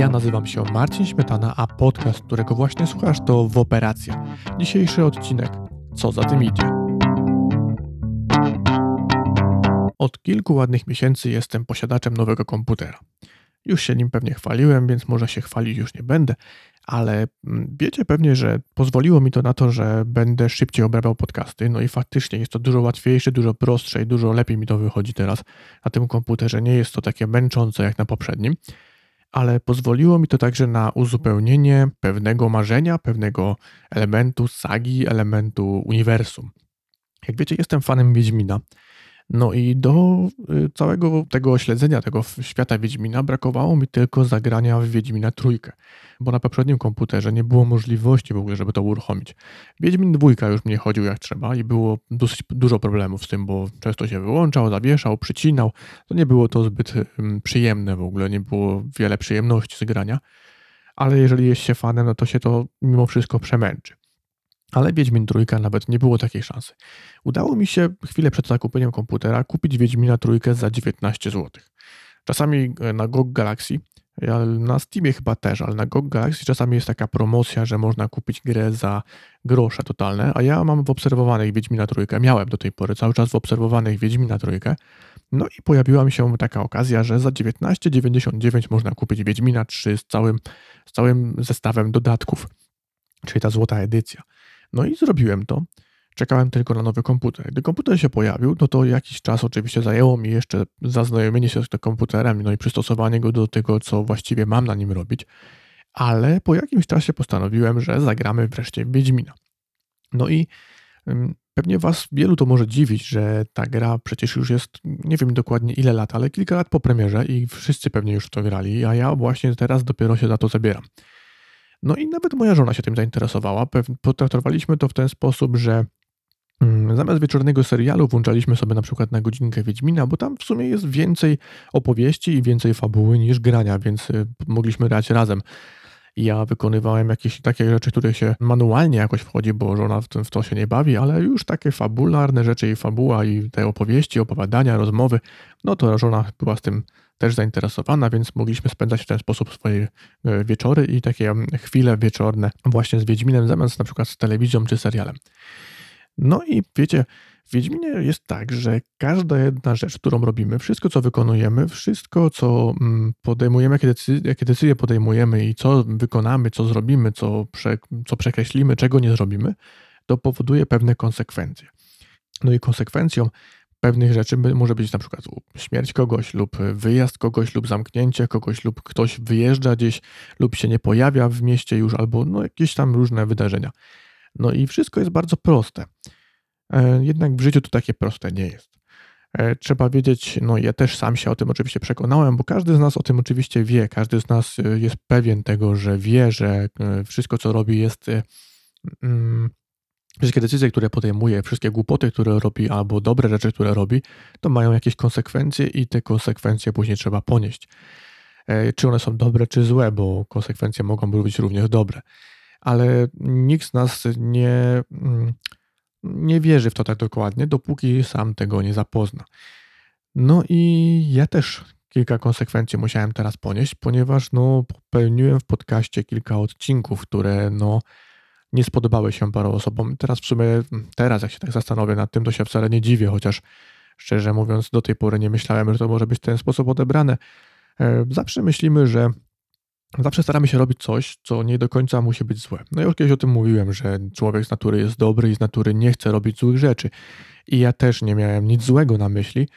Ja nazywam się Marcin Śmietana, a podcast, którego właśnie słuchasz, to W Operacja. Dzisiejszy odcinek. Co za tym idzie? Od kilku ładnych miesięcy jestem posiadaczem nowego komputera. Już się nim pewnie chwaliłem, więc może się chwalić już nie będę, ale mm, wiecie pewnie, że pozwoliło mi to na to, że będę szybciej obrabiał podcasty. No i faktycznie jest to dużo łatwiejsze, dużo prostsze i dużo lepiej mi to wychodzi teraz na tym komputerze. Nie jest to takie męczące jak na poprzednim, ale pozwoliło mi to także na uzupełnienie pewnego marzenia, pewnego elementu sagi, elementu uniwersum. Jak wiecie, jestem fanem Wiedźmina no i do y, całego tego śledzenia tego świata Wiedźmina brakowało mi tylko zagrania w Wiedźmina trójkę, bo na poprzednim komputerze nie było możliwości w ogóle, żeby to uruchomić. Wiedźmin dwójka już mnie chodził jak trzeba i było dosyć dużo problemów z tym, bo często się wyłączał, zawieszał, przycinał. To nie było to zbyt przyjemne w ogóle, nie było wiele przyjemności z grania, ale jeżeli jest się fanem, no to się to mimo wszystko przemęczy. Ale Wiedźmin Trójka nawet nie było takiej szansy. Udało mi się chwilę przed zakupieniem komputera kupić Wiedźmina Trójkę za 19 zł. Czasami e, na GOG Galaxy, na Steamie chyba też, ale na GOG Galaxy czasami jest taka promocja, że można kupić grę za grosze totalne, a ja mam w obserwowanych Wiedźmina Trójkę, miałem do tej pory cały czas w obserwowanych Wiedźmina Trójkę, no i pojawiła mi się taka okazja, że za 19,99 można kupić Wiedźmina 3 z całym, z całym zestawem dodatków, czyli ta złota edycja. No i zrobiłem to. Czekałem tylko na nowy komputer. Gdy komputer się pojawił, no to jakiś czas oczywiście zajęło mi jeszcze zaznajomienie się z tym komputerem, no i przystosowanie go do tego, co właściwie mam na nim robić. Ale po jakimś czasie postanowiłem, że zagramy wreszcie Wiedźmina. No i pewnie Was wielu to może dziwić, że ta gra przecież już jest, nie wiem dokładnie ile lat, ale kilka lat po premierze i wszyscy pewnie już w to grali, a ja właśnie teraz dopiero się za to zabieram. No i nawet moja żona się tym zainteresowała. Potraktowaliśmy to w ten sposób, że mm, Zamiast wieczornego serialu włączaliśmy sobie na przykład na godzinkę Wiedźmina, bo tam w sumie jest więcej opowieści i więcej fabuły niż grania, więc y, mogliśmy grać razem. Ja wykonywałem jakieś takie rzeczy, które się manualnie jakoś wchodzi, bo żona w, tym, w to się nie bawi, ale już takie fabularne rzeczy i fabuła i te opowieści, opowiadania, rozmowy, no to żona była z tym też zainteresowana, więc mogliśmy spędzać w ten sposób swoje e, wieczory i takie chwile wieczorne właśnie z Wiedźminem, zamiast na przykład z telewizją czy serialem. No i wiecie, w Wiedźminie jest tak, że każda jedna rzecz, którą robimy, wszystko co wykonujemy, wszystko co mm, podejmujemy, jakie decyzje, jakie decyzje podejmujemy i co wykonamy, co zrobimy, co, prze, co przekreślimy, czego nie zrobimy, to powoduje pewne konsekwencje. No i konsekwencją pewnych rzeczy może być na przykład śmierć kogoś lub wyjazd kogoś lub zamknięcie kogoś lub ktoś wyjeżdża gdzieś lub się nie pojawia w mieście już albo no, jakieś tam różne wydarzenia. No i wszystko jest bardzo proste. E, jednak w życiu to takie proste nie jest. E, trzeba wiedzieć, no ja też sam się o tym oczywiście przekonałem, bo każdy z nas o tym oczywiście wie, każdy z nas e, jest pewien tego, że wie, że wszystko co robi jest mm, wszystkie decyzje, które podejmuje, wszystkie głupoty, które robi, albo dobre rzeczy, które robi, to mają jakieś konsekwencje i te konsekwencje później trzeba ponieść. E, czy one są dobre, czy złe, bo konsekwencje mogą być również dobre. Ale nikt z nas nie, mm, nie wierzy w to tak dokładnie, dopóki sam tego nie zapozna. No i ja też kilka konsekwencji musiałem teraz ponieść, ponieważ no, popełniłem w podcaście kilka odcinków, które no, nie spodobały się paru osobom. Teraz w sumie, teraz jak się tak zastanowię nad tym, to się wcale nie dziwię, chociaż szczerze mówiąc do tej pory nie myślałem, że to może być w ten sposób odebrane. E, zawsze myślimy, że zawsze staramy się robić coś, co nie do końca musi być złe. No i już kiedyś o tym mówiłem, że człowiek z natury jest dobry i z natury nie chce robić złych rzeczy. I ja też nie miałem nic złego na myśli.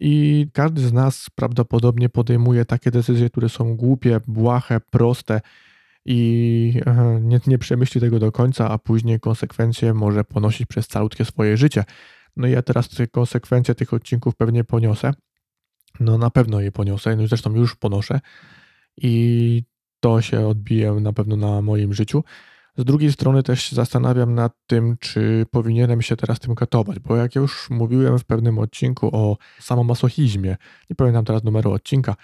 I każdy z nas prawdopodobnie podejmuje takie decyzje, które są głupie, błahe, proste, i nie, nie przemyśli tego do końca, a później konsekwencje może ponosić przez całutkie swoje życie. No i ja teraz te konsekwencje tych odcinków pewnie poniosę. No na pewno je poniosę, no zresztą już ponoszę i to się odbije na pewno na moim życiu. Z drugiej strony też zastanawiam nad tym, czy powinienem się teraz tym katować, bo jak już mówiłem w pewnym odcinku o samomasochizmie, nie pamiętam teraz numeru odcinka,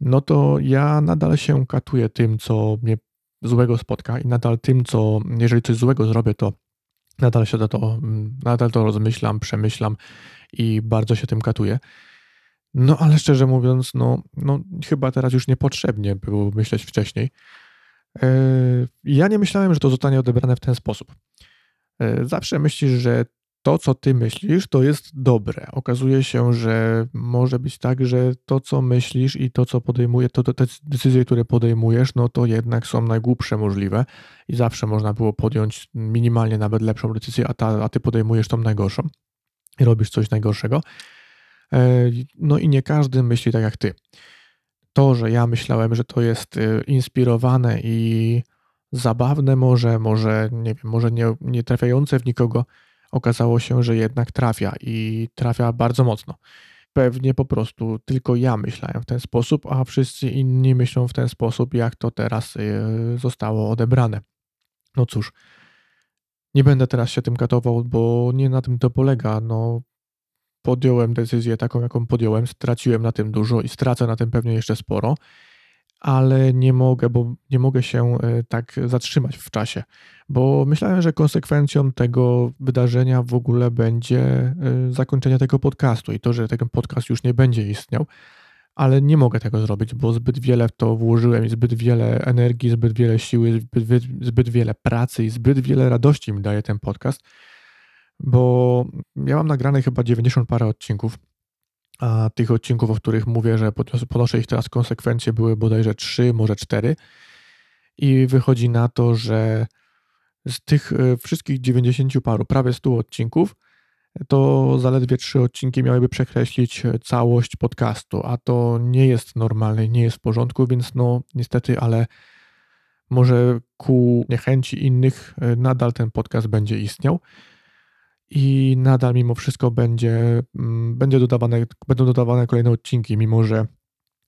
no to ja nadal się katuję tym, co mnie złego spotka i nadal tym, co, jeżeli coś złego zrobię, to nadal się to, nadal to rozmyślam, przemyślam i bardzo się tym katuję. No, ale szczerze mówiąc, no, no chyba teraz już niepotrzebnie było myśleć wcześniej. Yy, ja nie myślałem, że to zostanie odebrane w ten sposób. Yy, zawsze myślisz, że to, co ty myślisz, to jest dobre. Okazuje się, że może być tak, że to, co myślisz i to, co podejmuje, to, to te decyzje, które podejmujesz, no to jednak są najgłupsze możliwe i zawsze można było podjąć minimalnie nawet lepszą decyzję, a, ta, a ty podejmujesz tą najgorszą i robisz coś najgorszego. E, no i nie każdy myśli tak jak ty. To, że ja myślałem, że to jest e, inspirowane i zabawne może, może nie wiem, może nie, nie trafiające w nikogo, okazało się, że jednak trafia i trafia bardzo mocno. Pewnie po prostu tylko ja myślałem w ten sposób, a wszyscy inni myślą w ten sposób, jak to teraz e, zostało odebrane. No cóż, nie będę teraz się tym katował, bo nie na tym to polega. No, podjąłem decyzję taką, jaką podjąłem, straciłem na tym dużo i stracę na tym pewnie jeszcze sporo, ale nie mogę, bo nie mogę się e, tak zatrzymać w czasie, bo myślałem, że konsekwencją tego wydarzenia w ogóle będzie e, zakończenie tego podcastu i to, że ten podcast już nie będzie istniał, ale nie mogę tego zrobić, bo zbyt wiele w to włożyłem i zbyt wiele energii, zbyt wiele siły, zbyt, zbyt wiele pracy i zbyt wiele radości mi daje ten podcast, bo ja mam nagrane chyba 90 parę odcinków, a tych odcinków, o których mówię, że ponoszę ich teraz konsekwencje, były bodajże 3, może 4. I wychodzi na to, że z tych e, wszystkich 90 paru, prawie 100 odcinków, to zaledwie 3 odcinki miałyby przekreślić całość podcastu, a to nie jest normalne, nie jest w porządku, więc no niestety, ale może ku niechęci innych e, nadal ten podcast będzie istniał i nadal mimo wszystko będzie, mm, będzie dodawane, będą dodawane kolejne odcinki, mimo że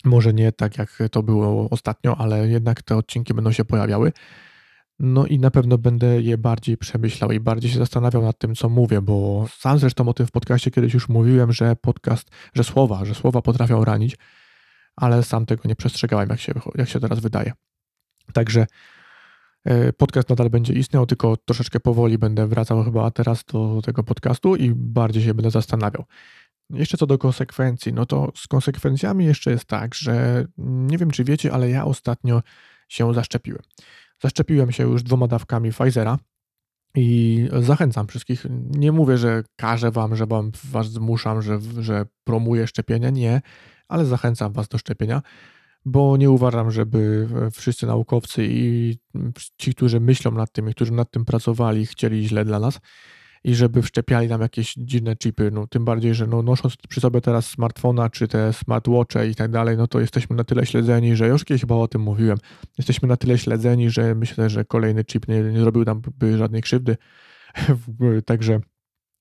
może nie tak jak to było ostatnio, ale jednak te odcinki będą się pojawiały. No i na pewno będę je bardziej przemyślał i bardziej się zastanawiał nad tym, co mówię, bo sam zresztą o tym w podcaście kiedyś już mówiłem, że podcast, że słowa, że słowa potrafią ranić, ale sam tego nie przestrzegałem, jak się, jak się teraz wydaje. Także podcast nadal będzie istniał, tylko troszeczkę powoli będę wracał chyba teraz do tego podcastu i bardziej się będę zastanawiał. Jeszcze co do konsekwencji, no to z konsekwencjami jeszcze jest tak, że nie wiem czy wiecie, ale ja ostatnio się zaszczepiłem. Zaszczepiłem się już dwoma dawkami Pfizera i zachęcam wszystkich. Nie mówię, że każę wam, że wam was zmuszam, że, że promuję szczepienia, nie, ale zachęcam was do szczepienia bo nie uważam, żeby wszyscy naukowcy i ci, którzy myślą nad tym, i którzy nad tym pracowali, chcieli źle dla nas i żeby wszczepiali nam jakieś dziwne chipy, no tym bardziej, że no, nosząc przy sobie teraz smartfona, czy te smartwatche i tak dalej, no to jesteśmy na tyle śledzeni, że już kiedyś chyba o tym mówiłem, jesteśmy na tyle śledzeni, że myślę, że kolejny chip nie, nie zrobił nam by żadnej krzywdy, także,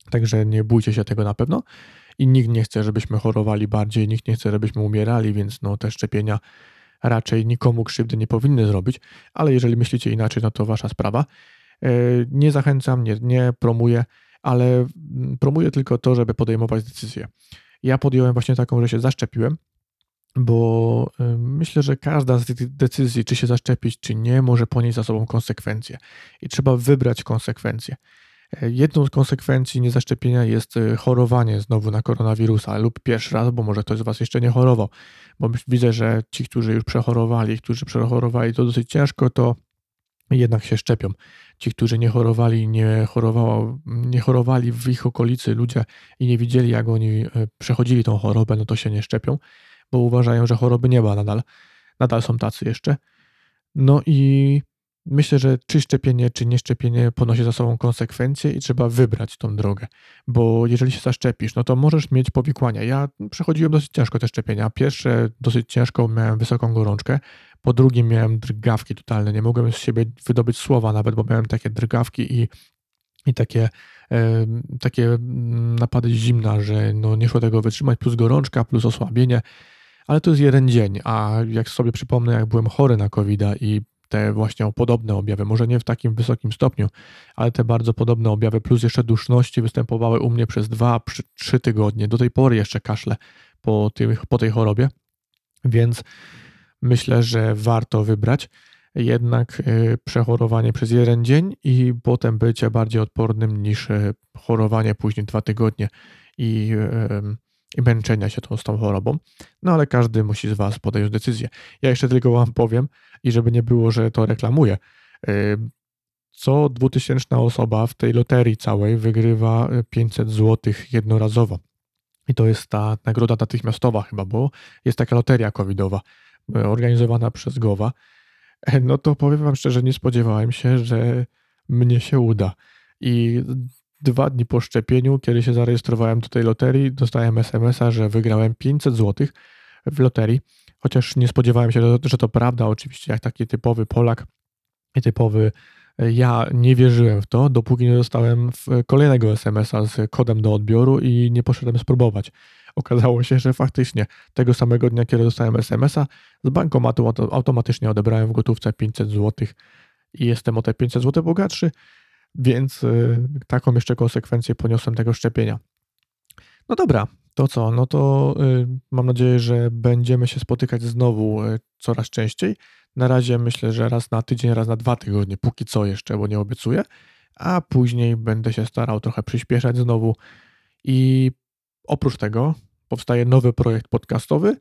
także nie bójcie się tego na pewno i nikt nie chce, żebyśmy chorowali bardziej, nikt nie chce, żebyśmy umierali, więc no te szczepienia raczej nikomu krzywdy nie powinny zrobić, ale jeżeli myślicie inaczej, no to wasza sprawa. E, nie zachęcam, nie, nie promuję, ale mm, promuję tylko to, żeby podejmować decyzje. Ja podjąłem właśnie taką, że się zaszczepiłem, bo e, myślę, że każda z tych decyzji, czy się zaszczepić, czy nie, może ponieść za sobą konsekwencje i trzeba wybrać konsekwencje. Jedną z konsekwencji niezaszczepienia jest e, chorowanie znowu na koronawirusa lub pierwszy raz, bo może ktoś z Was jeszcze nie chorował, bo widzę, że ci, którzy już przechorowali, którzy przechorowali to dosyć ciężko, to jednak się szczepią. Ci, którzy nie chorowali, nie, chorowało, nie chorowali w ich okolicy ludzie i nie widzieli, jak oni e, przechodzili tą chorobę, no to się nie szczepią, bo uważają, że choroby nie ma nadal. Nadal są tacy jeszcze. No i Myślę, że czy szczepienie, czy nieszczepienie ponosi za sobą konsekwencje i trzeba wybrać tą drogę, bo jeżeli się zaszczepisz, no to możesz mieć powikłania. Ja przechodziłem dosyć ciężko te szczepienia. Pierwsze dosyć ciężko miałem wysoką gorączkę, po drugim miałem drgawki totalne, nie mogłem z siebie wydobyć słowa nawet, bo miałem takie drgawki i, i takie, e, takie napady zimna, że no nie szło tego wytrzymać, plus gorączka, plus osłabienie, ale to jest jeden dzień, a jak sobie przypomnę, jak byłem chory na covid i te właśnie podobne objawy, może nie w takim wysokim stopniu, ale te bardzo podobne objawy, plus jeszcze duszności występowały u mnie przez dwa, trzy tygodnie. Do tej pory jeszcze kaszle po, po tej chorobie, więc myślę, że warto wybrać jednak y, przechorowanie przez jeden dzień i potem bycie bardziej odpornym niż y, chorowanie później dwa tygodnie i i męczenia się tą, z tą chorobą. No ale każdy musi z Was podjąć decyzję. Ja jeszcze tylko Wam powiem, i żeby nie było, że to reklamuję, co dwutysięczna osoba w tej loterii całej wygrywa 500 zł jednorazowo. I to jest ta nagroda natychmiastowa chyba, bo jest taka loteria covidowa organizowana przez Gowa. No to powiem Wam szczerze, nie spodziewałem się, że mnie się uda. I dwa dni po szczepieniu, kiedy się zarejestrowałem do tej loterii, dostałem SMS-a, że wygrałem 500 zł w loterii. Chociaż nie spodziewałem się, że to prawda. Oczywiście, jak taki typowy Polak i typowy e, ja nie wierzyłem w to, dopóki nie dostałem kolejnego SMS-a z kodem do odbioru i nie poszedłem spróbować. Okazało się, że faktycznie tego samego dnia, kiedy dostałem SMS-a, z bankomatu automatycznie odebrałem w gotówce 500 zł i jestem o te 500 zł bogatszy, więc y, taką jeszcze konsekwencję poniosłem tego szczepienia. No dobra, to co? No to y, mam nadzieję, że będziemy się spotykać znowu y, coraz częściej. Na razie myślę, że raz na tydzień, raz na dwa tygodnie, póki co jeszcze, bo nie obiecuję, a później będę się starał trochę przyspieszać znowu. I oprócz tego powstaje nowy projekt podcastowy,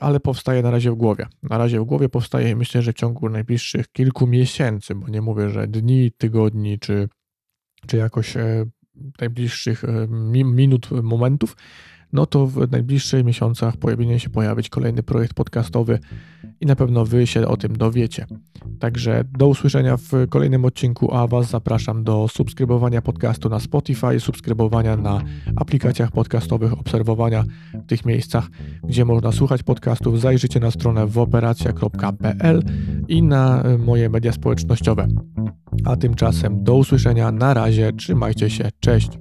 ale powstaje na razie w głowie. Na razie w głowie powstaje, myślę, że w ciągu najbliższych kilku miesięcy, bo nie mówię, że dni, tygodni, czy, czy jakoś e, najbliższych e, minut, momentów, no to w najbliższych miesiącach powinien się pojawić kolejny projekt podcastowy i na pewno Wy się o tym dowiecie. Także do usłyszenia w kolejnym odcinku, a Was zapraszam do subskrybowania podcastu na Spotify, subskrybowania na aplikacjach podcastowych, obserwowania w tych miejscach, gdzie można słuchać podcastów. Zajrzyjcie na stronę wooperacja.pl i na moje media społecznościowe. A tymczasem do usłyszenia, na razie, trzymajcie się, cześć.